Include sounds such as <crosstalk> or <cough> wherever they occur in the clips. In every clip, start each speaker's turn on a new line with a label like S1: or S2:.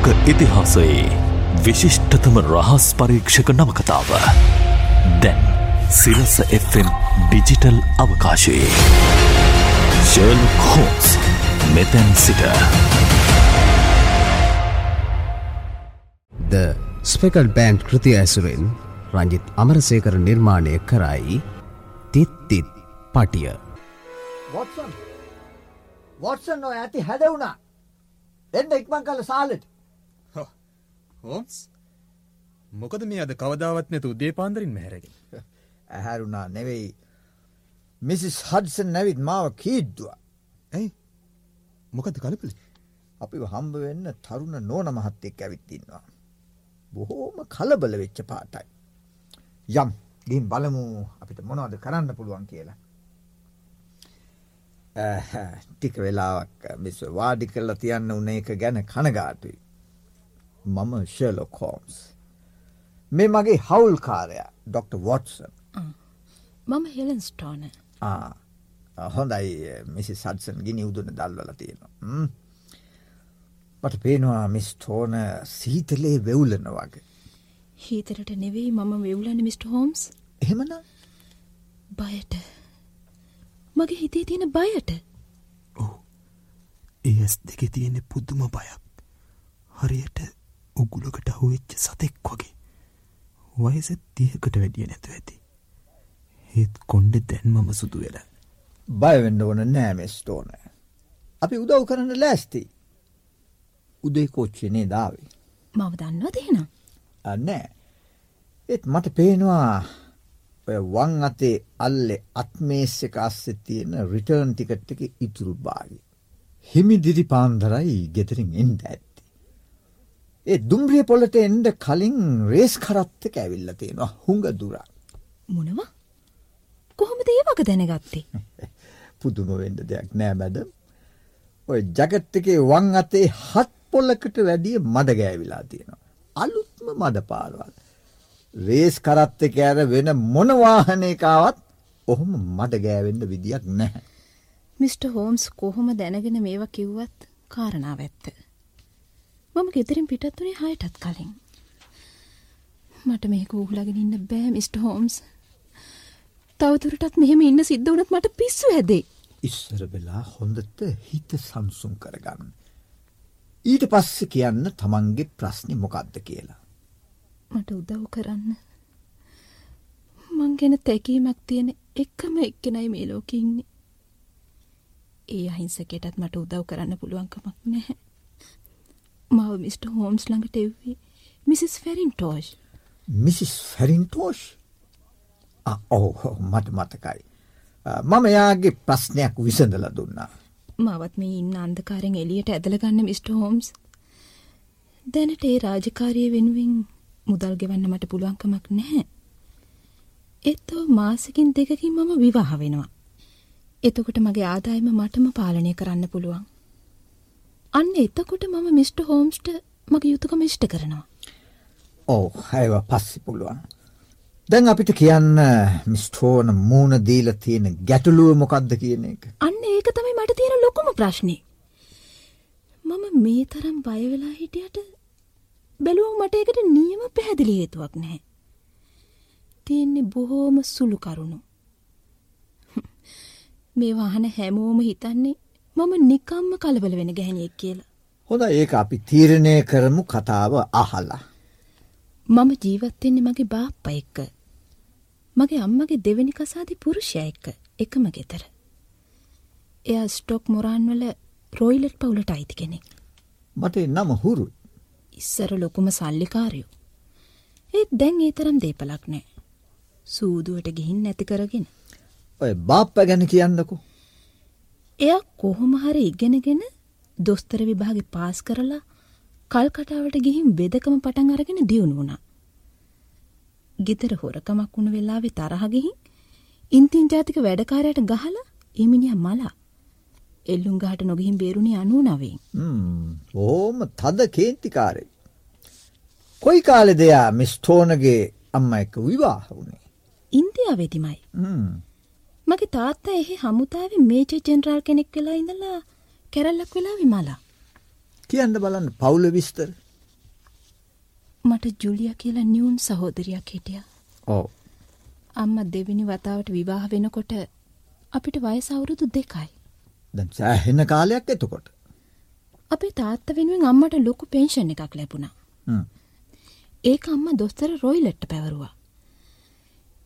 S1: ලෝක ඉතිහාසයේ විශිෂ්ටතම රහස් පරීක්ෂක නවකතාව. දැන් සිරස FM ඩිජිටල් අවකාශයේ. ශර්ලොක් හෝම්ස් මෙතැන් සිට.
S2: ද ස්පෙකල් බෑන්් කෘතිය ඇසුරෙන් රංජිත් අමරසේකර නිර්මාණය කරයි තිත්තිත් පටිය.
S3: වොටසන් වොටසන් ඔය ඇති හැදවුණා. දෙන්න ඉක්මං කල සාලට
S4: හෝම්ස් මොකද මේ අද කවදාවත් නැතු උදේ පාන්දරින් මැහැරගෙන? <laughs>
S3: ඇහැරුණා නෙවෙයි. මිසිස් හඩසන් නැවිත් මාව කීද්දුව.
S4: ඇයි? මොකද කලපලි?
S3: අපි හම්බ වෙන්න තරුණ නෝන මහත්තෙක් ඇවිත්තින්නවා බොහෝම කලබල වෙච්ච පාටයි. යම් ගින් බලමු අපිට මොනවද කරන්න පුළුවන් කියලා. ටික වෙලාවක් මිස් වාඩි කරලා තියන්න උන එක ගැන කනගාටුයි මම ශලොක් හෝම්ස් මේ මගේ හවුල්කාරය ඩොක්ට වොටසන්
S5: මම හෙලන් ස්ටෝන
S3: හොඳයි මිසි සඩසන් ගිනි උදුන දල්වල තියෙනවා. මට පේනවා මිස්ටෝන සීතලේ වෙවුලන වගේ.
S5: හීතරට නෙවෙයි මම වෙව්ලන්න මිට. හෝම්ස්
S3: එහෙමන
S5: බයට. මගේ හිතේ තියෙන බයට.
S6: ඒස් දෙක තියෙනෙ පුද්දුම බයක් හරියට උගුලකට අහුවෙච්ච සතෙක් වගේ. වයස තියකට වැඩිය නැතු ඇති. ඒත් කොන්්ඩ දැන්මම සුදු වෙලා.
S3: බයවෙන්න ඕන නෑමෙස්ටෝන අපි උදව් කරන්න ලෑස්ති. උදේ කෝච්චනේ දාවේ
S5: මව දන්නවා තියෙන
S3: නෑ. ඒත් මට පේනවා ඔය වං අතේ අල්ලෙ අත්මේස්ස එක අස්සෙ තියෙන රිටර්න් ටිකට් එක ඉතුරු බාගි. හිමිදිරි පාන්දරයි ගෙතරින් එන්ඩ ඇත්ති. ඒ දුම්රිය පොලට එන්ඩ කලින් රේස් කරත්තක ඇවිල්ල තියෙනවා හුඟ දුරක්.
S5: මොනවා කොහොමද ඒ වග දැනගත්තේ <laughs>
S3: පුදුමවෙන්ඩ දෙයක් නෑ මැද. ඔය ජගට් එකේ වං අතේ හත් පොල්ලකට වැඩිය මඩ ගෑවිලා තියෙනවා. අලුත්ම මද පාරවල්. රේස් කරත්ත කෑර වෙන මොනවාහනයකාවත් ඔහොම මට ගෑවෙන්න විදියක් නැහැ.
S5: මිට. හෝම්ස් කොහොම දැනගෙන මේවා කිව්වත් කාරණාව ඇත්ත. මම ගෙදරින් පිටත් වනේ හයටත් කලින්. මට මේ කූහලගෙන ඉන්න බෑ මිට. හෝම්ස්. තවතුරටත් මෙහෙම ඉන්න සිද්ධ වනත් මට පිස්සු හැදේ.
S3: ඉස්සර වෙලා හොඳට හිත සංසුම් කරගන්න. ඊට පස්ස කියන්න තමන්ගේ ප්‍රශ්නි මොකක්ද කියලා.
S5: මට උදව් කරන්න. මං ගැන තැකීමක් තියෙන එක්කම එක්කෙනයි මේ ලෝකඉන්නේ. ඒ අහිංසකෙටත් මට උදව් කරන්න පුළුවන්කමක් නැහැ. මව මිට. හෝම්ස් ළඟට එව්වේ මිසිස් ෆැරින් ටෝෂ්.
S3: මිසිස් ෆැරින්ටෝෂ් ඔහු මට මතකයි. මම යාගේ ප්‍රශ්නයක් විසඳල දුන්නා.
S5: මවත් මේ ඉන්න අන්දකාරෙන් එලියට ඇදලගන්න මිට. හෝම්ස්. දැනට ඒ රාජකාරය වෙනුවෙන් මුදල් ගෙවන්න මට පුළුවන්කමක් නැහැ. එත්තෝ මාසකින් දෙකකින් මම විවාහ වෙනවා. එතකොට මගේ ආදායම මටම පාලනය කරන්න පුළුවන්. අන්න එතකොට මම මිට. හෝම්ස්ට මගේ යුතුකම ඉෂ්ට කරනවා.
S3: ඕ හැව පස්සි පුළුවන්. දැන් අපිට කියන්න මිස්ටෝන මූුණ දීල තියෙන ගැටලුව මොකක්ද කියන එක.
S5: අන්න ඒක තමයි මට තියෙන ලොකුම ප්‍රශ්නය. මම මේ තරම් බයවෙලා හිටියට බැලුව මට එකට නියම පැහැදිලි හේතුවක් නැහැ. තියෙන්නේ බොහෝම සුළු කරුණු. <laughs> මේ වාහන හැමෝම හිතන්නේ මම නිකම්ම කලබල වෙන ගැහැනියෙක් කියලා.
S3: හොඳ ඒක අපි තීරණය කරමු කතාව අහලා.
S5: මම ජීවත්වෙන්නේ මගේ බාප්ප එක්ක. මගේ අම්මගේ දෙවැනි කසාදි පුරුෂය එක්ක එකම ගෙතර. එයා ස්ටොක් මොරාන්වල රොයිලට් පවුලට අයිති කෙනෙක්.
S3: මට නම හුරු
S5: ඉස්සර ලොකුම සල්ලිකාරයෝ. ඒත් දැන් ඒ තරම් දේපලක් නෑ. සූදුවට ගිහින් නැති කරගෙන.
S3: ඔය බාප්ප ගැන කියන්නකු.
S5: එයා කොහොම හරි ඉගෙනගෙන දොස්තර විභාග පාස් කරලා කල්කටාවට ගිහින් බෙදකම පටන් අරගෙන දියුණු වුණා. ගෙතර හොරකමක් වුණ වෙලාවෙ තරහගිහින් ඉන්තින් ජාතික වැඩකාරයට ගහලා එමිනිිය මලා එල්ලුම් ගහට නොගිහින් බේරුණි අනුව නවෙන්.
S3: ඕම තද කේන්තිකාරය. කොයි කාලෙ දෙයා මිස්ටෝනගේ අම්ම එක විවාහ වුණේ.
S5: ඉන්දියාවෙතිමයි. මගේ තාත්තා එහි හමුතාව මේච ජෙනරාල් කෙනෙක් වෙලා ඉඳලා කැරල්ලක් වෙලා විමලා.
S3: කියන්න බලන්න පවුල විස්තර
S5: මට ජුලිය කියලා නියුන් සහෝදරයක් හිටිය.
S3: ඔව්.
S5: අම්ම දෙවිනි වතාවට විවාහ වෙනකොට අපිට වයස අවුරුදු දෙකයි.
S3: දැන් සෑහෙන කාලයක් එතකොට.
S5: අපේ තාත්ත වෙනුවෙන් අම්මට ලොකු පෙන්ෂන් එකක් ලැබුණා. ඒක අම්ම දොස්තර රොයිලට්ට පැවරුවා.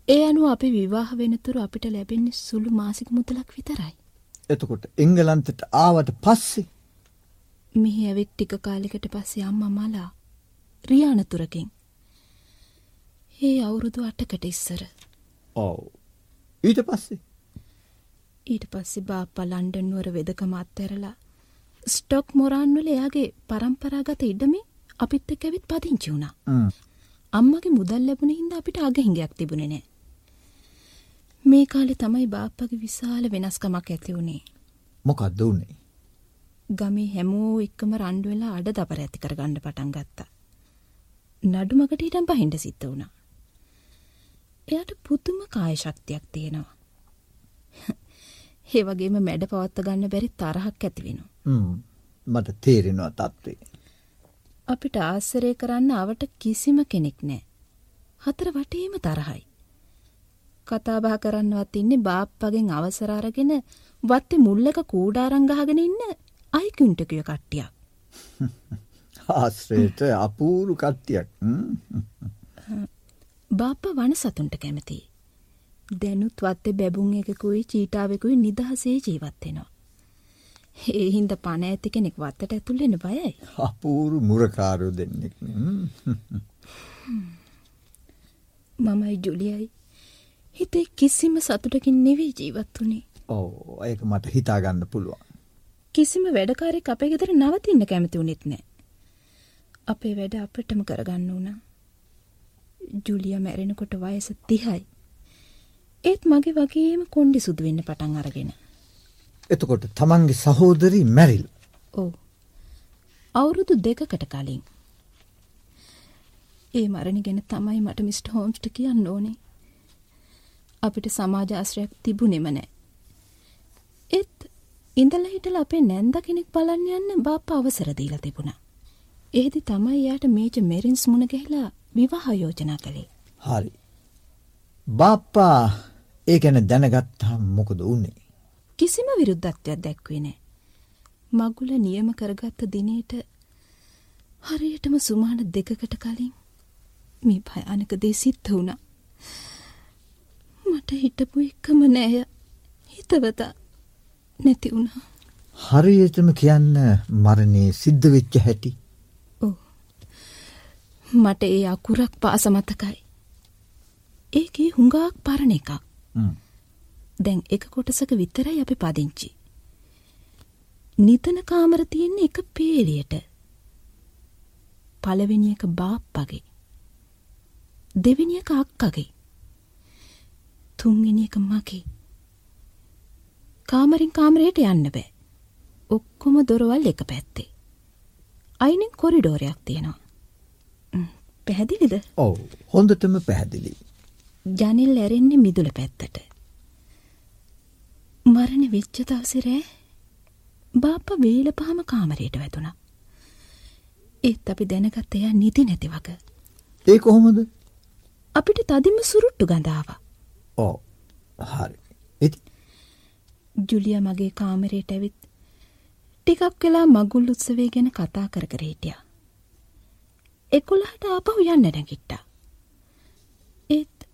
S5: ඒ අනුව අපි විවාහ වෙනතුරු අපිට ලැබෙන්නේ සුළු මාසික මුදලක් විතරයි.
S3: එතකොට එංගලන්තට ආවට පස්සේ
S5: මෙහි ඇවිත් ටික කාලෙකට පස්සේ අම්මා මලා රියානතුරකින්. ඒ අවුරුදු අටකට ඉස්සර.
S3: ඔව්. ඊට පස්සේ
S5: ඊට පස්සේ බාප්පා ලන්ඩන් නුවර වෙදකම අත්හැරලා ස්ටොක් මොරාන්වල එයාගේ පරම්පරාගත ඉඩමේ අපිත් එක්ක ඇවිත් පදිංචි වුණා. අම්මගේ මුදල් ලැබුණ හින්දා අපිට අගහිඟයක් තිබුණේ නෑ. මේ කාලේ තමයි බාප්පගේ විශාල වෙනස්කමක් ඇති වුණේ.
S3: මොකද්ද උනේ?
S5: ගමේ හැමෝ එක්කම රණ්ඩු වෙලා අඩ දබර ඇති කරගන්න පටන් ගත්තා. නඩුමකට හිටන් පහින්ට සිද්ධ වුණා. එයාට පුදුම කාය ශක්තියක් තියෙනවා. <laughs> ඒ වගේම මැඩ පවත්ත ගන්න බැරි තරහක් ඇති වෙනවා.
S3: හ්ම්. මට තේරෙනවා තත්ත්වේ.
S5: අපිට ආස්සරය කරන්න අවට කිසිම කෙනෙක් නෑ. හතර වටේම තරහයි. කතාබහ කරන්නවත් ඉන්නේ බාප්පගෙන් අවසර අරගෙන වත්තේ මුල්ලක කූඩාරං ගහගෙන ඉන්න අයිකුන්ටකිය කට්ටියක්. <laughs>
S3: ආශ්‍රයට අපූරු කට්ටියක්.
S5: බාප්ප වන සතුන්ට කැමති. දැනුත් වත්තේ බැබුන් එකකුයි චීටාවෙකුයි නිදහසේ ජීවත් වෙනවා. ඒ හින්දා පණ ඇති කෙනෙක් වත්තට ඇතුල් වෙන්න බයයි.
S3: අපූරු මුරකාරයෝ දෙන්නෙක් නේ.
S5: මමයි ජුලියයි හිතේ කිසිම සතුටකින් නෙවෙයි ජීවත් වුණේ.
S3: ඔව් ඒක මට හිතා ගන්න පුළුවන්.
S5: කිසිම වැඩකාරයෙක් අපේ ගෙදර නවතින්න කැමති වුණෙත් නෑ. අපේ වැඩ අපටම කරගන්න වුණා. ජුලිය මැරෙනකොට වයස 30යි. ඒත් මගේ වගේම කොණ්ඩි සුදු වෙන්න පටන් අරගෙන.
S3: එතකොට තමන්ගේ සහෝදරී මැරිල්.
S5: ඔව්. අවුරුදු දෙකකට කලින්. ඒ මරණ ගැන තමයි මට මිස්ටර් හෝම්ස්ට කියන්න ඕනේ. අපිට සමාජ ආශ්‍රයක් තිබුණෙම නෑ. ඒත් ඉඳලා හිටලා අපේ නැන්ද කෙනෙක් බලන්න යන්න බාප්පා අවසර දීලා තිබුණා. එහෙදි තමයි යාට මේජ මෙරින්ස් මුණ ගැහිලා විවාහ යෝජනා කළේ.
S3: හරි. බාප්පා ඒ ගැන දැනගත්තාම මොකද වුනේ?
S5: කිසිම විරුද්ධත්වයක් දැක්වේ නෑ. මගුල නියම කරගත්ත දිනේට හරියටම සුමාන දෙකකට කලින් මේ භයානක දේ සිද්ධ වුණා. මට හිටපු එකම නෑය හිතවතා නැති වුණා.
S3: හරියටම කියන්න මරණේ සිද්ධ වෙච්ච හැටි.
S5: ඔව්. මට ඒ අකුරක් පාස මතකයි. ඒකේ හුඟක් පරණ එකක්. දැන් එක කොටසක විතරයි අපි පදිංචි. නිතන කාමර තියෙන්නේ එක පේලියට. පළවෙනි එක බාප්පගේ. දෙවෙනි එක අක්කගේ. තුන්වෙනි එක මගේ. කාමරින් කාමරයට යන්න බෑ. ඔක්කොම දොරවල් එක පැත්තේ. අයිනෙන් කොරිඩෝරයක් තියෙනවා. පැහැදිලිද?
S3: ඔව් හොඳටම පැහැදිලි.
S5: ජනෙල් ඇරෙන්නේ මිදුල පැත්තට. මරණ වෙච්ච දවසේ බාප්ප වේල පහම කාමරයට වැදුණා. ඒත් අපි දැනගත්ත එයා නිදි නැති වග.
S3: ඒ කොහොමද?
S5: අපිට තදින්ම සුරුට්ටු ගඳ ආවා.
S3: ඔව්. හරි.
S5: ජුලියා මගේ කාමරයට ඇවිත් ටිකක් වෙලා මගුල් උත්සවය ගැන කතා කර කර හිටියා. 11ට ආපහු යන්න නැගිට්ටා. ඒත්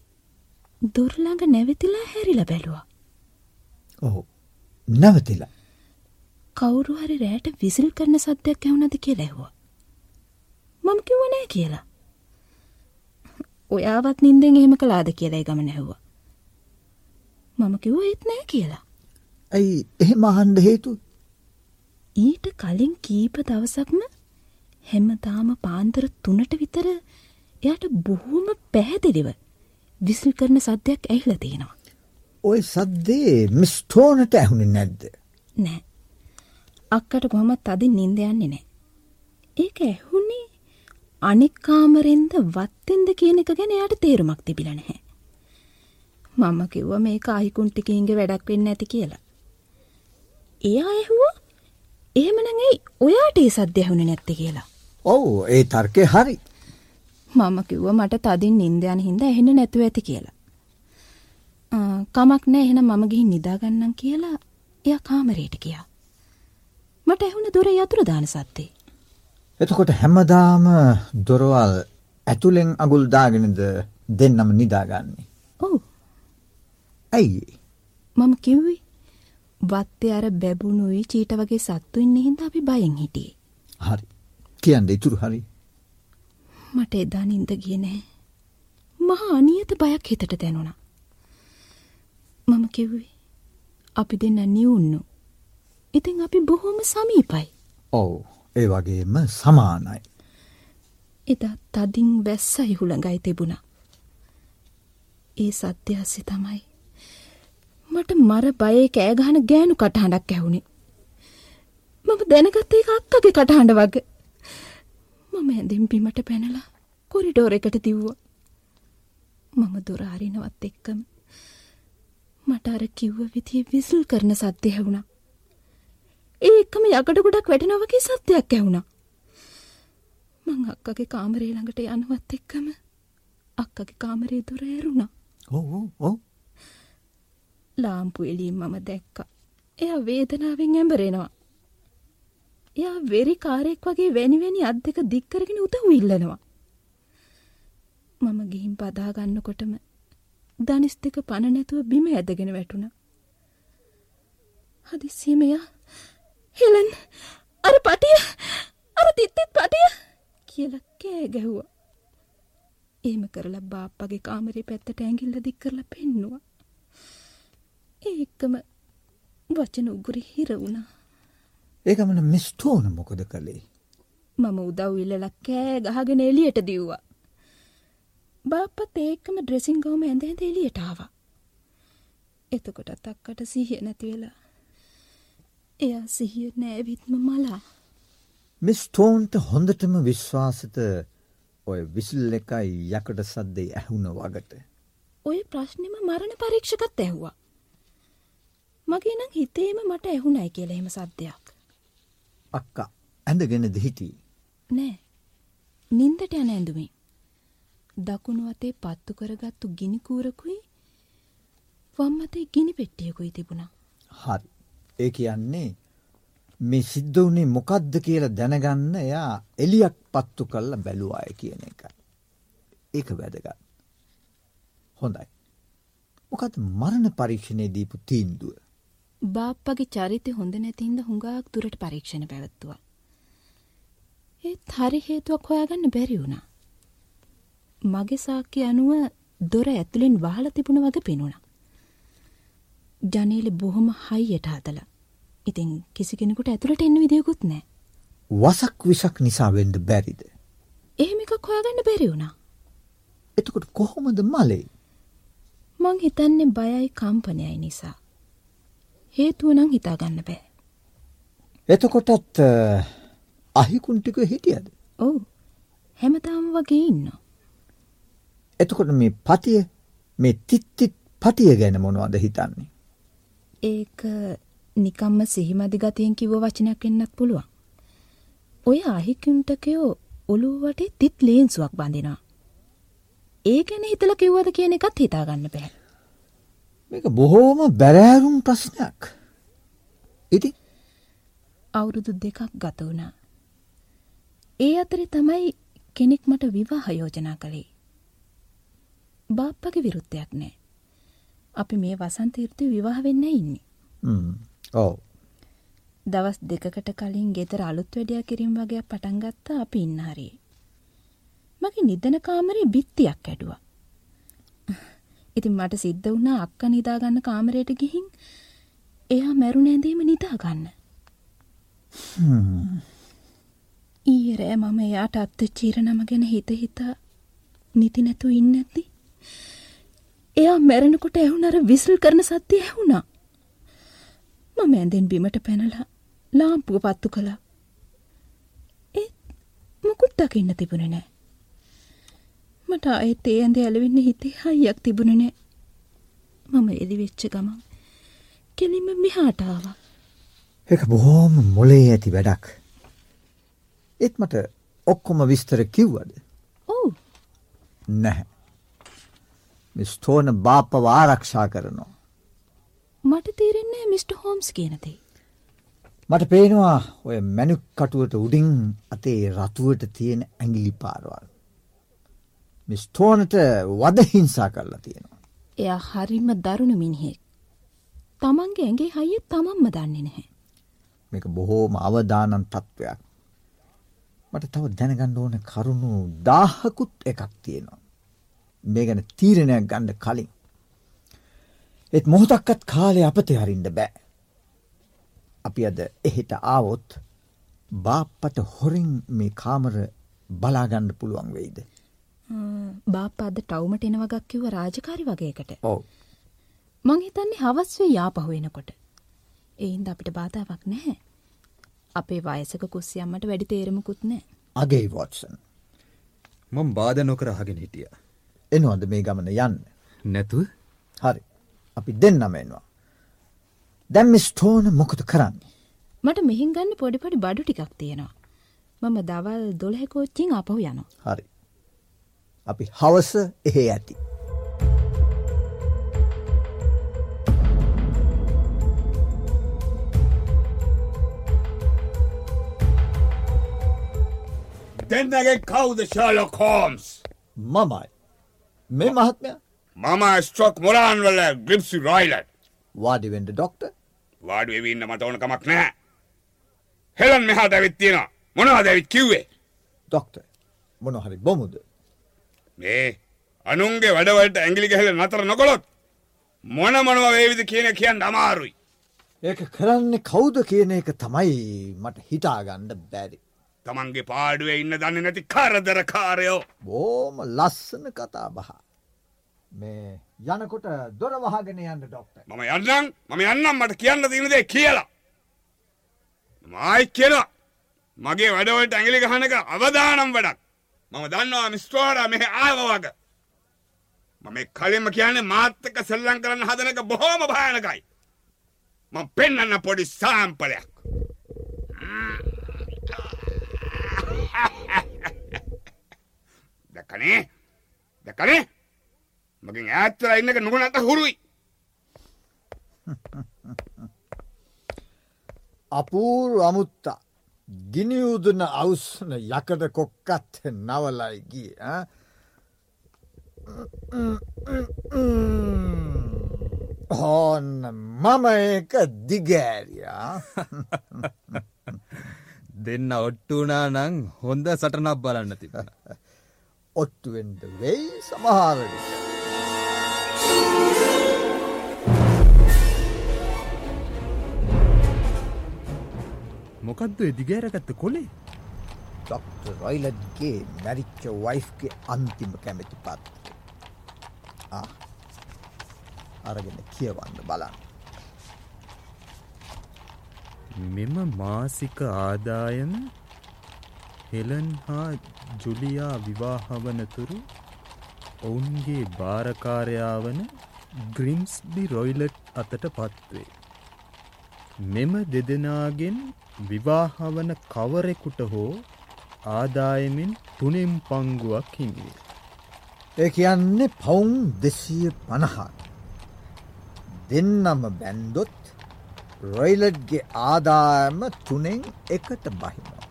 S5: දොර ළඟ නැවතිලා හැරිලා බැලුවා.
S3: ඔව්. නැවතිලා.
S5: කවුරු හරි රෑට විසිල් කරන සද්දයක් ඇහුණද කියලා ඇහුවා. මම කිව්ව නෑ කියලා. ඔයාවත් නින්දෙන් එහෙම කළාද කියලා ඒ ගමන ඇහුවා. මම කිව්වා ඒත් නෑ කියලා.
S3: ඇයි එහෙම අහන්න හේතුව?
S5: ඊට කලින් කීප දවසක්ම හැමදාම පාන්දර 3ට විතර එයාට බොහොම පැහැදිලිව විසිල් කරන සද්දයක් ඇහිලා තියෙනවා.
S3: ওই සද්දේ මිස් ටෝනට ඇහුනේ නැද්ද?
S5: නෑ. අක්කට කොහොමත් අදින් නින්ද යන්නේ නෑ. ඒක ඇහුනේ අනෙක් කාමරෙන්ද වත්තෙන්ද කියන එක ගැන එයාට තේරුමක් තිබිලා නැහැ. මම කිව්වා මේක අහිකුන්ටිකින්ගේ වැඩක් වෙන්න ඇති කියලා. එයා ඇහුවා එහෙමනම් ඇයි ඔයාට ඒ සද්ද ඇහුනේ නැත්තේ කියලා.
S3: ඔව් ඒ තර්කේ හරි.
S5: මම කිව්ව මට තදින් නින්ද යන හින්දා එහෙන්න නැතුව ඇති කියලා. කමක් නෑ එහෙනම් මම ගිහින් නිදාගන්නම් කියලා එයා කාමරේට ගියා. මට ඇහුණ දොරේ යතුරු දාන සද්දේ.
S3: එතකොට හැමදාම දොරවල් ඇතුළෙන් අගුල් දාගෙනද දෙන්නම නිදාගන්නේ.
S5: ඔව්
S3: ඇයි?
S5: මම කිව්වේ වත්තේ අර බැබුණුයි චීට වගේ සත්තු ඉන්න හින්දා අපි බයෙන් හිටියේ.
S3: හරි. කියන්න ඉතුරු හරි.
S5: මට එදා නින්ද ගියේ නෑ. මහා අනියත බයක් හිතට දැනුණා. මම කිව්වේ අපි දෙන්න නිවුන්නු. ඉතින් අපි බොහොම සමීපයි.
S3: ඔව් ඒ වගේම සමානයි.
S5: එදා තදින් වැස්සයි හුළඟයි තිබුණා. ඒ සත්‍යහස්සි තමයි. මට මර බයේ කෑගහන ගෑනු කටහඬක් ඇහුණේ. මම දැනගත්ත එක අක්කගේ කටහඬ වගේ. මම ඇඳෙන් බිමට පැනලා කොරිඩෝර එකට දිව්වා. මම දොර අරිනවත් එක්කම මට අර කිව්ව විදිහේ විසිල් කරන සද්ද ඇහුණා. ඒ එක්කම යකඩ ගොඩක් වැටෙනවා වගේ සද්දයක් ඇහුණා. මං අක්කගේ කාමරේ ළඟට යනවත් එක්කම අක්කගේ කාමරේ දොර ඇරුණා.
S3: ඔව් ඔව් ඔව්.
S5: ලාම්පු එළියෙන් මම දැක්කා. එයා වේදනාවෙන් ඇඹරෙනවා. එයා වෙරි කාරයෙක් වගේ වැනි වැනි අත් දෙක දික් කරගෙන උදව් ඉල්ලනවා. මම ගිහින් පදා ගන්නකොටම දනිස් දෙක පණ නැතුව බිම ඇදගෙන වැටුණා. හදිස්සියෙම එයා හෙලන් අර පටිය අර තිත්තිත් පටිය කියලා කෑ ගැහුවා. එහෙම කරලා බාප්පගේ කාමරේ පැත්තට ඇඟිල්ල දික් කරලා පෙන්නුවා. ඒ එක්කම වචන උගුරි හිර වුණා.
S3: ඒකමන මිස්ටෝන මොකද කළේ.
S5: මම උදව් ඉල්ලලා කෑ ගහගෙන එළියට දිව්වා. බාප්පත් ඒකම ඩ්‍රෙසින් ගවම ඇඳ ඇඳ එළියට ආවා. එතකොටත් අක්කට සිහිය නැති වෙලා. එයා සිහිය නෑවිත්ම මලා.
S3: මිස්ටෝන්ට හොඳටම විශ්වාසත ඔය විසිල් එකයි යකට සද්දේ ඇහුණ වගට.
S5: ඔය ප්‍රශ්නෙම මරණ පරීක්ෂකත් ඇහුවා. මගේ නම් හිතේම මට ඇහුණයි කියලා එහෙම සද්දයක්.
S3: අක්කා ඇඳගෙනද හිටී.
S5: නෑ. නින්දට යන ඇඳුමින්. දකුණු අතේ පත්තු කරගත්තු ගිනි කූරකුයි වම් අතේ ගිනි පෙට්ටියකුයි තිබුණා.
S3: හරි. ඒ කියන්නේ මේ සිද්ධ වුණේ මොකද්ද කියලා දැනගන්න එයා එලියක් පත්තු කරලා බැලුවාය කියන එක. ඒක වැදගත්. හොඳයි. මොකද මරණ පරීක්ෂණයේ දීපු තීන්දුව.
S5: බාප්පගේ චරිතය හොඳ නැතින්ද හුඟක් දුරට පරීක්ෂණ පැවැත්තුවා. ඒත් හරි හේතුවක් හොයාගන්න බැරි වුණා. මගේ සාක්කි අනුව දොර ඇතුළෙන් වහලා තිබුණ වගේ පෙනුණා. ජනේලෙ බොහොම හයියට හදලා. ඉතින් කිසි කෙනෙකුට ඇතුළට එන්න විදියකුත් නැහැ.
S3: වසක් විසක් නිසා වෙන්න බැරිද.
S5: එහෙම එකක් හොයාගන්න බැරි වුණා.
S3: එතකොට කොහොමද මලේ?
S5: මං හිතන්නේ බයයි කම්පනයයි නිසා. හේතුව නම් හිතාගන්න බෑ.
S3: එතකොටත් අහිකුන් ටික හිටියද?
S5: ඔව්. හැමදාම වගේ ඉන්නවා.
S3: එතකොට මේ පතිය මේ තිත්තිත් පටිය ගැන මොනවද හිතන්නේ?
S5: ඒක නිකම්ම සිහිමදි ගතියෙන් කිව්ව වචනයක් වෙන්නත් පුළුවන්. ඔය අහිකුන්ටකයෝ ඔළුව වටේ තිත් ලේන්සුවක් බඳිනවා. ඒ ගැන හිතලා කිව්වද කියන එකත් හිතාගන්න බෑ.
S3: මේක බොහෝම බැරෑරුම් ප්‍රශ්නයක්. ඉතින්
S5: අවුරුදු දෙකක් ගත වුණා. ඒ අතරේ තමයි කෙනෙක් මට විවාහ යෝජනා කළේ. බාප්පගේ විරුද්ධයක් නෑ. අපි මේ වසන්ත ඍතුවේ විවාහ වෙන්න ඉන්නේ.
S3: ඔව්.
S5: දවස් දෙකකට කලින් ගෙදර අලුත් වැඩියා කිරීම වගේ පටන් ගත්තා අපි ඉන්න හරියේ. මගේ නිදන කාමරේ බිත්තියක් ඇඩුවා. ඉතින් මට සිද්ධ වුණා අක්කා නිදාගන්න කාමරයට ගිහින් එයා මැරුණ ඇඳේම නිදාගන්න. ඊයේ රෑ මම එයාට අත්ච්චීර නම ගැන හිත හිතා නිති නැතුව ඉන්නේ නැති. එයා මැරෙනකොට ඇහුණ අර විසිල් කරන සද්දය ඇහුණා. මම ඇඳෙන් බිමට පැනලා ලාම්පුව පත්තු කළා. ඒත් මොකුත් දකින්න තිබුණේ නෑ. මට ආයෙත් ඒ ඇඳේ ඇලවෙන්න හිතේ හයියක් තිබුණේ නෑ. මම එලි වෙච්ච ගමන් කෙලින්ම මෙහාට ආවා.
S3: ඒක බොහොම මොලේ ඇති වැඩක්. ඒත් මට ඔක්කොම විස්තර කිව්වද?
S5: ඔව්
S3: නැහැ. මිස්ටෝන බාප්පව ආරක්ෂා කරනවා.
S5: මට තේරෙන්නේ මිස්ට. හෝම්ස් කියනතේ.
S3: මට පේනවා ඔය මැනුක් කටුවට උඩින් අතේ රතුවට තියෙන ඇඟිලි පාරවල්. මිස්ටෝනට වදහිංසා කරලා තියෙනවා.
S5: එයා හරිම දරුණු මිනිහෙක්. තමන්ගේ ඇගේ හයිය තමන්ම දන්නේ නැහැ.
S3: මේක බොහෝම අවදානන් තත්ත්වයක්. මට තව දැනගන්න ඕන කරුණු දාහකුත් එකක් තියෙනවා. මේ ගැන තීරණයක් ගණ්ඩ කලින්. එත් මොහොතක්කත් කාලය අපතේ හරින්ට බෑ. අපි අද එහෙට ආවොත් බාප්පට හොරින් මේ කාමර බලාගණ්ඩ පුළුවන් වෙයිද.
S5: බාප්පාද ටවමට එනවගක් කිව්ව රාජකාරි වගේකට.
S3: ඔව
S5: මං හිතන්නේ හවස්වේ යාපහුවෙනකොට. එයින්ද අපිට බාධාවක් නැහැ. අපේ වයසක කුස්සියම්මට වැඩි තේරමකුත් නෑ.
S3: අගේ වොටසන්
S6: මං බාධ නොකර අහගෙන හිටිය.
S3: එනවද මේ ගමන යන්න.
S6: නැතුව
S3: හරි අපි දෙන්නම එනවා. දැම් ස්ටෝන මොකද කරන්නේ.
S5: මට මෙහින් ගන්න පොඩිපොඩි බඩු ටිකක් තියෙනවා. මම දවල් දොළහෙකෝච්චින් අපහු යනවා.
S3: හරි. අපි හවස එහෙ ඇති.
S7: දෙන්නගේ කවුද ශලොක් හෝම්ස්
S3: මමයි. මේ මහත්මය?
S7: මම ස්ට්‍රොක් මොරාන්වල ග්‍රිප්සි රයිලට්
S3: වාඩිවෙන්ඩ ඩොක්ට
S7: වාඩු එවන්න මට ඕන කමක් නෑ හෙලන් මෙහා දැවිත් තියෙන මොනවා දැවිත් කිව්වේ?
S3: ඩොක්ට මොනහරි බොමුද.
S7: මේ අනුන්ගේ වැඩවලට ඇගිලි ගැහල නතර නොකොළොත් මොන මොනව වේවිද කියන කියන්න අමාරුයි
S3: ඒක කරන්න කවුද කියන එක තමයි මට හිතාගණ්ඩ බැරි.
S7: තමන්ගේ පාඩුවේ ඉන්න දන්න නැති කරදර කාරයෝ
S3: බෝම ලස්සන කතා බහ. මේ යනකොට දොර වහගෙන යන්න ඩොක්ට.
S7: මම යන්නම් මම යන්නම් මට කියන්න තිනදේ කියලා මයි කියලා මගේ වැඩවලට ඇඟිලි ගහනක අවදානම් වැඩක් මම දන්නවා මිස්ටෝර මෙහ ආවවග මම කලින්ම කියන්නේ මාත්තක සෙල්ලං කරන්න හදනක බොහෝම භායනකයි. මම පෙන්න්න පොඩි සාම්පලයක්. දැකනේ? දැකනේ? මගින් ඇත්තර ඉන්නක නුගනට හුරුයි. <laughs>
S3: අපූරු අමුත්තා. ගිනියූදුන අවුස්සන යකඩ කොක්කත් නවලයි ගිය හෝන්න මම ඒක දිගෑරයා <laughs>
S6: දෙන්න ඔට්ටුනා නං හොඳ සටනක් බලන්න තිබෙන. <laughs>
S3: ඔට්ටුවෙන්ට වෙයි සමහාරවිට.
S6: මොකක්ද දිගෑරගත්ත කොලේ
S3: ඩොක්ට රොයිලඩ්ගේ මැරිච්ච වයිෆ්ගේ අන්තිම කැමැති පත් අරගෙන කියවන්න බලන්න.
S6: මෙම මාසික ආදායම හෙලන් හා ජුලියා විවාහවනතුරු ඔවුන්ගේ භාරකාරයාවන ග්‍රිම්ස්බි රොයිලට් අතට පත්වේ. මෙම දෙදෙනාගෙන් විවාහවන කවරෙකුට හෝ ආදායමෙන් තුනෙම් පංගුවක් හිමිවේ.
S3: ඒ කියන්නේ පවුන් දෙසිය පණහාට. දෙන්නම බැන්දොත් රොයිලඩ්ගේ ආදායම තුනෙන් එකට බහිනවා.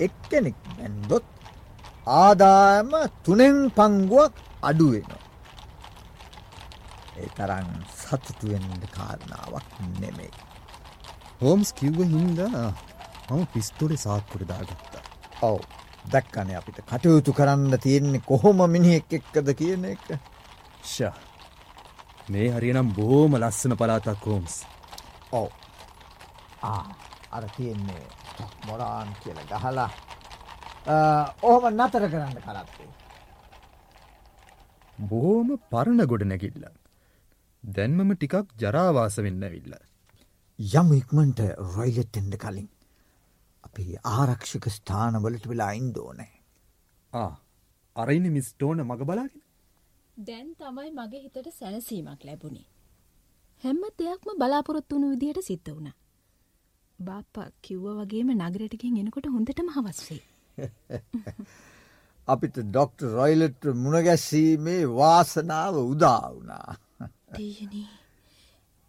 S3: එක්කෙනෙක් බැන්දොත් ආදායම තුනෙන් පංගුවක් අඩුවෙනවා. ඒ තරන් සතුටුවෙන්ට කාරණාවක් නෙමෙයි.
S6: හෝම්ස් කිව්ව හින්දා මම පිස්තොලෙ සාක්කුට දාගත්තා.
S3: ඔව් දැක්කන අපිට කටයුතු කරන්න තියෙන්නේ කොහොම මිනිහෙක් එක්කද කියන එක.
S6: ෂා මේ හරිනම් බෝම ලස්සන පලාතක් හෝම්ස්.
S3: ඔව් අර තියෙන්නේ මොරාන් කියල ගහලා ඕහම නතර කරන්න කරත්තේ.
S6: බොහෝම පරණ ගොඩ නැකිල්ල. දැන්මම ටිකක් ජරාවාස වෙන්න විල්ල.
S3: යම් ඉක්මට රොයිලෙත්තෙන්ඩ කලින් අපි ආරක්ෂක ස්ථානවලට වෙලා ඉන්දෝනෑ.
S6: ආ අරයින මිස්ටෝන මග බලාගෙන
S5: දැන් තමයි මගේ හිතට සැනසීමක් ලැබුණේ. හැම්ම දෙයක්ම බලාපොරොත්තු වුණු විදිහට සිද්ධ වුණා. බාප්පා කිව්ව වගේම නගරටකින් එනකොට හොඳටම හවස්සේ. <laughs>
S3: අපිට ඩොක්ට රොයිලට මුණගැස්සීමේ වාසනාව උදා වුණා.
S5: දෙයනී.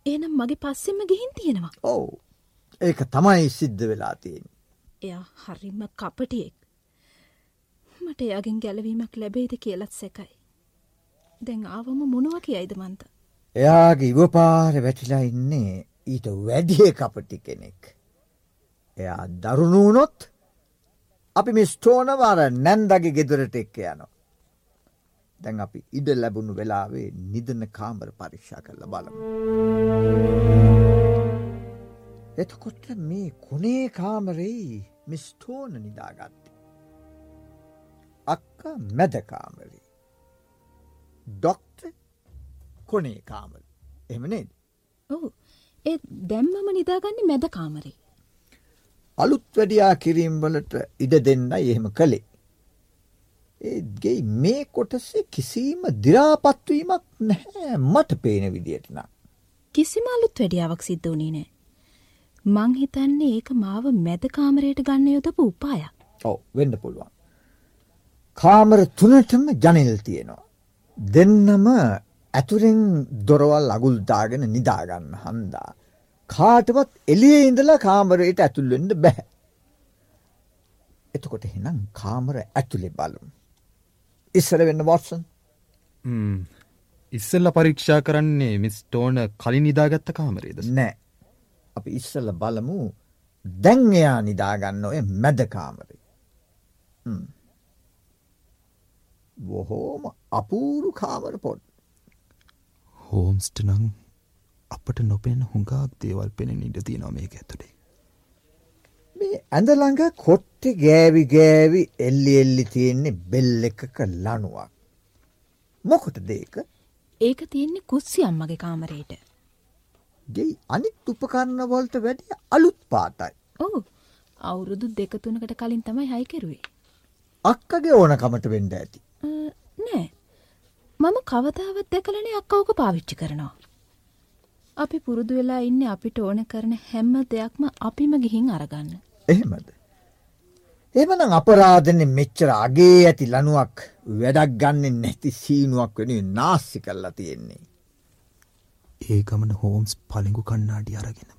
S5: ඒනම් මගේ පස්සෙම ගිහින් තියෙනවා.
S3: ඔවු ඒක තමයි සිද්ධ වෙලා තියෙන්.
S5: එයා හරිම කපටියෙක්. මට එයාගෙන් ගැලවීමක් ලැබෙයිද කියලත් සැකයි. දැන් ආවම මොනුව කියයිද මන්ත.
S3: එයාගේ ඉවපාර වැටිලා ඉන්නේ ඊට වැඩිය කපටි කෙනෙක්. එයා දරුණුවනොත් අපි මිස්ටෝනවාර නැන්දගේ ගෙදරට එක්ක යනවා. දැන් අපි ඉඩ ලැබුණු වෙලාවේ නිදන කාමර පරීක්ෂා කරල බලමු. එතකොට මේ කොනේ කාමරෙයි මිස්ටෝන නිදාගත්තේ. අක්ක මැදකාමරේ. ඩොක්ට කොනේ කාමර එමනේද.
S5: ඔහු ඒ දැම්මම නිදාගන්නේ මැද කාමරේ.
S3: අලුත් වැඩියා කිරීම්වලට ඉඩ දෙන්න එහෙම කළේ. ඒගේ මේ කොටසේ කිසිීම දිරාපත්වීමක් නැහැ මට පේන විදියට නම්.
S5: කිසිම අලුත් වැඩියාවක් සිද්ධ වනේ නෑ. මං හිතන්නේ ඒක මාව මැද කාමරයට ගන්න යොදපු උපායක්.
S3: ඔව වෙන්න පුළුවන්. කාමර තුනටම ජනිල් තියෙනවා. දෙන්නම ඇතුරෙන් දොරවල් අගුල්දාගෙන නිදාගන්න හන්දා. කාටවත් එලිය ඉඳලා කාමරයට ඇතුල්වෙන්න බැහැ. එතකොට හෙනම් කාමර ඇතුළෙ බලමු. ඉස්සර වෙන්න වොත්සන්
S4: ඉස්සල්ල පරීක්ෂා කරන්නේ මිස් ටෝන කලින් නිදාගත්ත කාමරේද
S3: නෑ. අපි ඉස්සල බලමු දැන් එයා නිදාගන්න ඔය මැදකාමරේ. බොහෝම අපූරු කාමර පොඩ්.
S6: හෝම්ස්ට නං අපට නොපෙන හුඟක් දේවල් පෙනෙන ඉඩ තියනවා මේක ඇතුළේ.
S3: මේ ඇඳළඟ කොට්ටෙ ගෑවි ගෑවි එල්ලි එල්ලි තියෙන්නේ බෙල් එකක ලනුවක්. මොකොට දේක
S5: ඒක තියෙන්නේ කුස්සි අම්මගේ කාමරයට.
S3: ගෙයි අනිත් උපකරණවලට වැඩිය අලුත් පාටයි.
S5: ඕ අවුරුදු දෙකතුනකට කලින් තමයි හයිකරුවේ.
S3: අක්කගේ ඕනකමට වෙන්ඩ ඇති.
S5: නෑ මම කවතාවත් දැකලනේ අක්කවක පාවිච්චි කරනවා. අපි පුරුදු වෙලා ඉන්න අපිට ඕන කරන හැම්ම දෙයක්ම අපිම ගිහින් අරගන්න.
S3: එහෙමද. එමනම් අපරාධනෙ මෙච්චර අගේ ඇති ලනුවක් වැඩක් ගන්න නැති සීනුවක් වෙන නාස්සි කරලා තියෙන්නේ.
S6: ඒ ගමන හෝම්ස් පලිඟු කන්නාඩි අරගෙන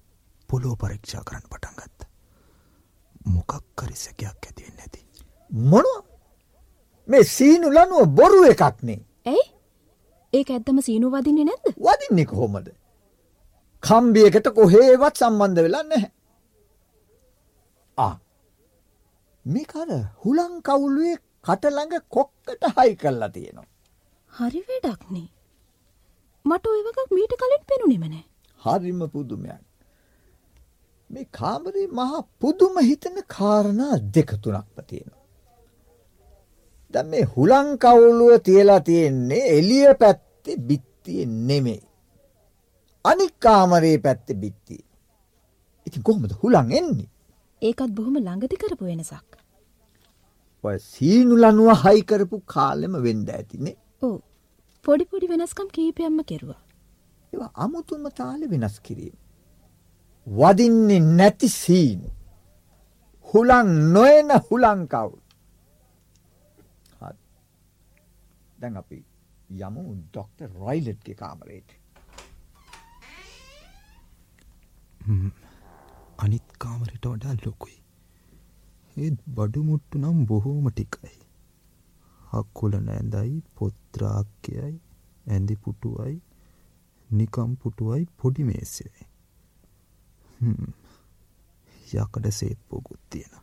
S6: පොලෝ පරීක්ෂා කරන්න පටන් ගත්ත. මොකක් කරිසකයක් ඇතිවෙන්න ඇති.
S3: මොනවා මේ සීනු ලනුව බොරු එකක්නේ
S5: ඇයි ඒක ඇත්තම සීනු වදින්නේ නැද්ද
S3: වදින්නේ කොහොමද. කම්බියකට කොහේවත් සම්බන්ධ වෙලා නැහැ. ආ මේකර හුලං කවුලුවේ කටළඟ කොක්කට හයි කරලා තියෙනවා.
S5: හරි වැඩක්නේ මට ඔයවකක් මීට කලින් පෙනුනෙමනෑ
S3: හරිම පුදුමයක්. මේ කාමරේ මහා පුදුම හිතන කාරණා දෙකතුනක්ම තියෙනවා. දැන් මේ හුලං කවුලුව තියලා තියෙන්නේ එළිය පැත්තේ බිත්තිය නෙමෙයි. අනික් කාමරේ පැත්තේ බිත්තිය. ඉතින් කොහොමද හුලං එන්නේ?
S5: ඒකත් බොහොම ළඟදි කරපු වෙනසක්
S3: ඔය සීනු ලනුව හයි කරපු කාලෙම වෙන්න ඇතිනේ.
S5: ඕ පොඩි පොඩි වෙනස්කම් කීපයම්ම කෙරුවා
S3: ඒවා අමුතුම තාලෙ වෙනස් කිරීම. වදින්නේ නැති සීන්. හුලං නොයන හුලංකව්. දැන් අපි යමු ඩොක්ට රොයිලට්ගේ කාමරේට.
S6: කාමරට වඩා ලොකුයි. ඒත් බඩුමුට්ටු නම් බොහෝම ටිකයි. හක්කුල නෑඳයි පොත්‍රාක්‍යයයි ඇඳි පුටුවයි නිකම් පුටුවයි පොඩි මේසයයි. යකඩ සේප්පෝකුත් තියෙන.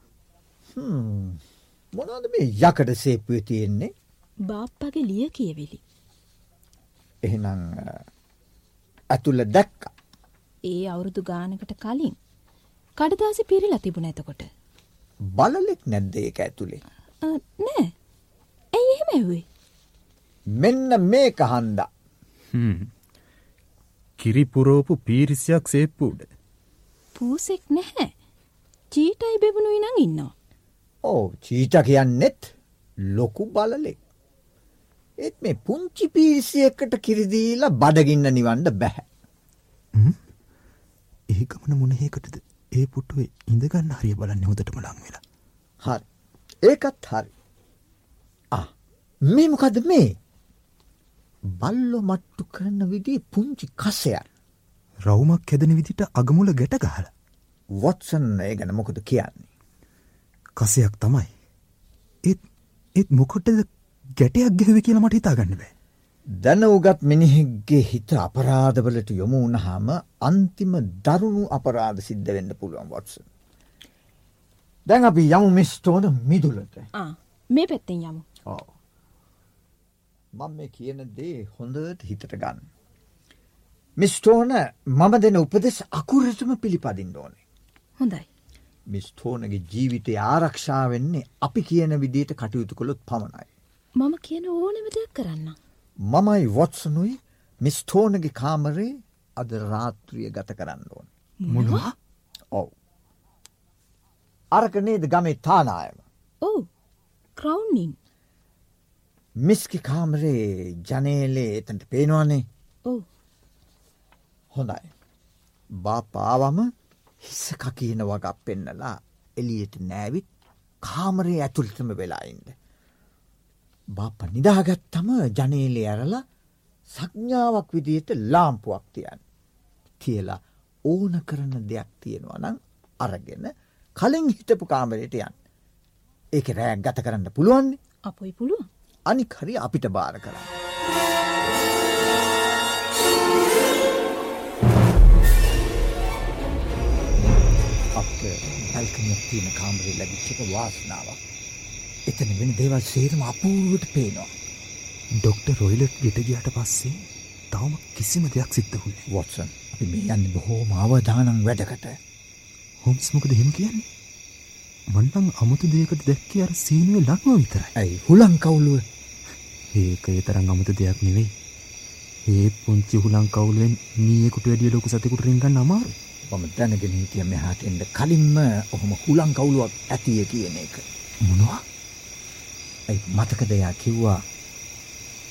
S3: මොනද මේ යකඩ සේපුය තියෙන්නේ
S5: බාප්පගේ ලිය කියවෙලි
S3: එහෙනම් ඇතුළ දැක්ක
S5: ඒ අවුරුදු ගානකට කලින් කඩදාසි පිරිලා තිබුණ ඇතකොට
S3: බලලෙක් නැද්ද ඒක ඇතුළේ.
S5: අ, නෑ. ඇයි එහෙම ඇවේ
S3: මෙන්න මේ කහන්ද
S4: කිරිපුරෝපු පීරිසියක් සේප්පුඩ
S5: පූසෙක් නැහැ. චීටයි බෙබුණුයි නං ඉන්නවා.
S3: ඕ චීට කියන්නෙත් ලොකු බලලෙක්. ඒත් මේ පුංචි පිරිසියකට කිරිදීලා බඩගින්න නිවන්ඩ බැහැ.
S6: ඒ ගමන මොනහේකටද ඒ පුටුවේ ඉඳගන්න හරිය බලන්න හොදටම ලං වෙලා.
S3: හරි ඒකත් හරි. මේ මොකද මේ බල්ලො මට්ටු කරන්න විදිී පුංචි කසයක්
S6: රවුමක් හැදෙන විදිට අගමුල ගැට ගහල
S3: වොත්සන් ඒ ගැන මොකද කියන්නේ.
S6: කසයක් තමයි ඒත් ඒත් මොකොටද ගැටයක් ගැහව කියලා මට හිතාගන්න බෑ
S3: දැන උගත් මිනිහෙක්ගේ හිත අපරාධවලට යොමු වුණහාම අන්තිම දරුණු අපරාධ සිද්ධ වෙන්න පුළුවන් වොත්ස. දැන් අපි යමු මිස්ටෝන මිදුලට
S5: මේ පැත්තෙන් යමු.
S3: මම මේ කියන දේ හොඳට හිතට ගන්න. මිස්ටෝන මම දෙන උපදෙස් අකුරටම පිළිපදින්න ඕනේ.
S5: හොඳයි.
S3: මිස්ටෝනගේ ජීවිතය ආරක්ෂා වෙන්නේ අපි කියන විදියට කටයුතු කළොත් පමණයි.
S5: මම කියන ඕනෙම දෙයක් කරන්න.
S3: මමයි වොත්සනුයි මිස්ටෝනගේ කාමරේ අද රාත්‍රිය ගත කරන්න ඕන.
S6: මොනවා
S3: ඔව්. අරක නේද ගමේ තානායම.
S5: ඔව් ක්‍රවන්නින්
S3: මිස්කි කාමරේ ජනේලේ එතන්ට පේනවානේ
S5: ඔව්
S3: හොඳයි. බාපාවම හිස්සක කියන වගක් පෙන්නලා එලියට නෑවිත් කාමරේ ඇතුළටම වෙලායින්ද. බාප නිදාගත්තම ජනේලේ ඇරලා සඥාවක් විදියට ලාම්පුවක් තියන්. කියලා ඕන කරන දෙයක් තියෙනවා නම් අරගෙන කලින් හිටපු කාමරයට යන්. ඒක රෑක් ගත කරන්න පුළුවන්නේ
S5: අපොයි පුළුවන්.
S3: අනික් හරි අපිට බාර කරන්න. අප පැල්කනයක් තියෙන කාමරේ ලැබිච්චක වාසනාවක්. එතන වෙන දේවල් සේරම අපූරුවට පේනවා.
S6: ඩොක්ට රොයිලට් ගෙට ගියට පස්සේ තවම කිසිම දෙයක් සිද්ධහුන්නේ
S3: වොත්සන් අපි මේ යන්න බොහෝම අවධානං වැඩකට.
S6: හොම්ස් මොකද හෙම කියන්නේ? මන්නම් අමුතු දෙයකට දැක්කේ අර සීනුවේ ලක්ම විතරයි.
S3: ඇයි? හුලං කවුලුව?
S6: ඒක ඒ තරම් අමුතු දෙයක් නෙවෙයි. ඒ පුංචි හුලං කවුලුවෙන් මීයකුට වැඩිය ලොකු සතෙකුට රින්ගන්න අමාරු
S3: මම දැනගෙන හිටිය මෙහාට එන්න කලින්ම ඔහොම හුලං කවුලුවක් ඇතිය කියන එක.
S6: මොනවා
S3: ඇයි මතකදයා කිව්වා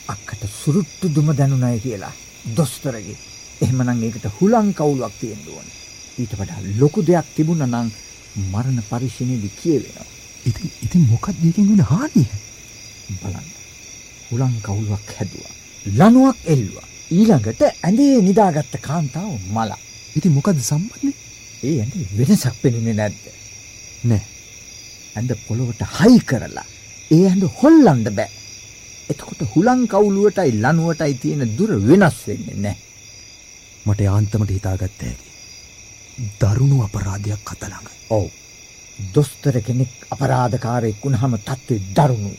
S3: අක්කට සුරුට්ටු දුම දැනුනය කියලා දොස්තරගේ එහෙමනං ඒකට හුලං කවුලුවක් තියෙන්දුවන. ඊට වඩා ලොකු දෙයක් තිබුණ නං මරණ පරිශණයදි කියවෙනවා.
S6: ඉතින් ඉතින් මොකක් දෙකින් වෙන හානිය
S3: බලන්න. හුලං කවුලුවක් හැදවා. ලනුවක් එල්වා. ඊළඟට ඇඳේ නිදාගත්ත කාන්තාව මල.
S6: ඉති මොකද සම්බන්නේ
S3: ඒ ඇඳ වෙනසක් පෙනුනේ නැද්ද.
S6: නෑ
S3: ඇඳ පොළොවට හයි කරලා. ඒ ඇඳ හොල්ලන්ඩ බෑ. එතකොට හුලං කවුලුවටයි ලනුවටයි තියෙන දුර වෙනස් වෙන්නේ නෑ.
S6: මට යාන්තමට හිතාගත්ත හැකි දරුණු අපරාධයක් කතළඟ
S3: ඔව්. දොස්තර කෙනෙක් අපරාධකාරයෙක් වුණහම තත්ත්වේ දරුණුයි.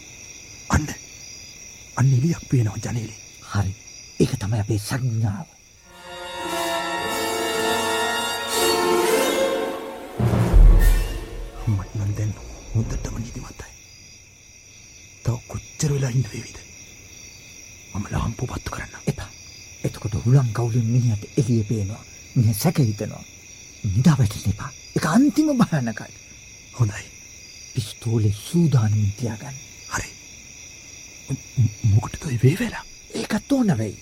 S6: අන්න අන්න එලියක් පේනවා ජනේලේ
S3: හරි ඒක තමයි අපේ සංඥාව.
S6: මටනන් දැන් හොඳටම නිදිමතයි තව කොච්චර වෙලා ඉන්න වේවිද මම ලාම්පු පත්තු කරන්න
S3: එපා. එතකොට හුලං කවුලුන් මිනිහට එලිය පේනවා. මිහ සැක හිතනවා. නිදා වැටෙන්න එපා. එක අන්තිම භයානකයි.
S6: හොඳයි
S3: පිස්තෝලේ සූදානමින් තියාගන්න.
S6: හරි මොකටද වේ වෙලා
S3: ඒකත් ඕන වෙයි.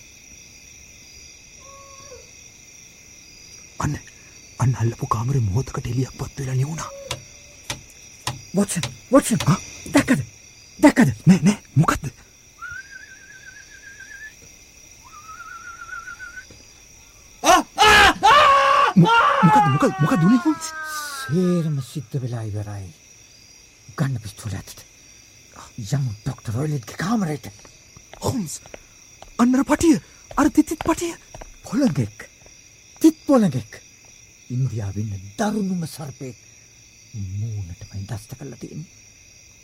S6: අන්න අන්න අල්ලපු කාමර මෝතකට එලියක් පත් වෙලා නිවුණා
S3: වොටසන් වොටසන් දැක්කද දැක්කද?
S6: නෑ නෑ. මොකක්ද මොකද මොකද මොකක් දුනේ හොන්ස්
S3: සේරම සිද්ධ වෙලා ඉවරයි. ගන්න පිස්තුල ඇතට. යමු ඩොක්ට රොයිලෙට්ගේ කාමරයට.
S6: හොම්ස් අන්නර පටිය. අර තිතිත් පටිය.
S3: පොළගෙක් තිත් පොළගෙක් ඉන්දියාවන්න දරුණුම සර්පයෙක්. මූනටමයි දස්ත කල්ල තියෙන්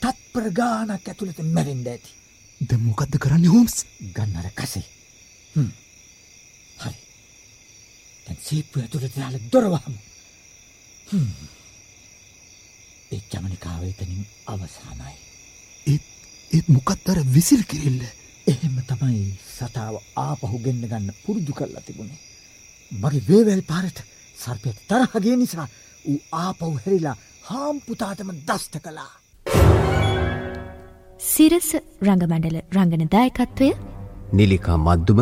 S3: තත්පර ගානක් ඇතුළට මැරෙන්ඩ ඇති
S6: ද මොකක්ද කරන්න හෝම්ස්
S3: ගන්නර කසේ. හරි තැන් සේප්පු ඇතුළට යාල දොරවහම හ්ම්. ඒ ජමනිකාව එතනින් අවසානයි
S6: ඒත් ඒත් මොකත් අර විසිල් කිරෙල්ල
S3: එහෙම තමයි සතාව ආපහු ගෙන්න්න ගන්න පුරුදු කරලා තිබුණේ. මගේ වේවැල් පාරට සර්පයට තරහගේ නිසා ඌ ආපව් හැරිලා හාම්පුතාටම දස්ත කලා.
S8: සිරස රංගමණ්ඩල රංගන දායකත්වය
S2: නිලිකා මද්දුම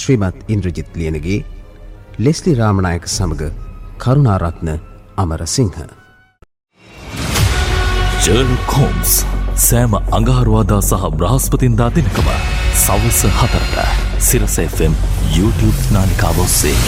S2: ශ්‍රීමත් ඉන්ද්‍රජිත් ලියනගේ ලෙස්ලි රාමණයක සමඟ කරුණාරත්න අමරසිංහ.
S1: Sherlock Holmes සෑම අඟහරුවාදා සහ බ්‍රහස්පතින්දා දෙනකම සවස හතරට සිරස FM YouTube නාලිකාව ඔස්සේ.